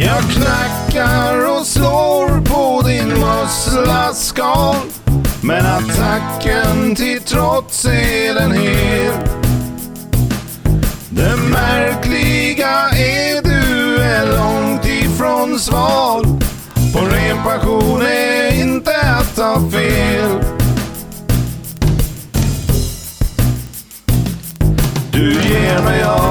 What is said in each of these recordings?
Jag knackar och slår på din musslaskal Men attacken till trots är den hel Det märkliga är du är långt ifrån sval. På ren passion är inte att ta fel. Du ger mig av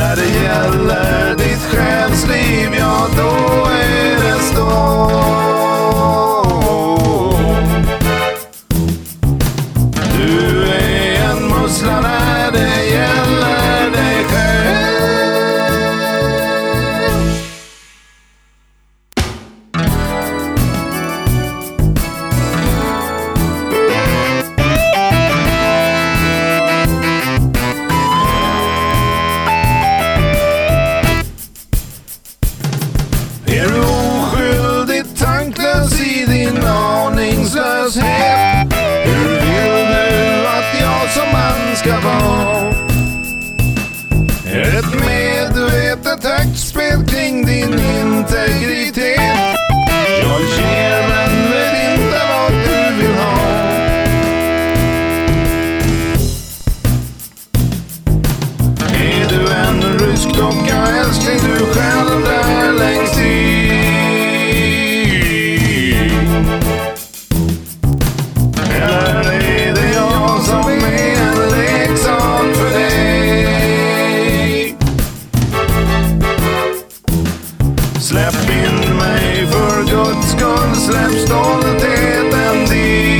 när det gäller ditt själsliv, ja då Är spel kring din integritet? Släpp in mig för guds skull, släpp stoltheten dit.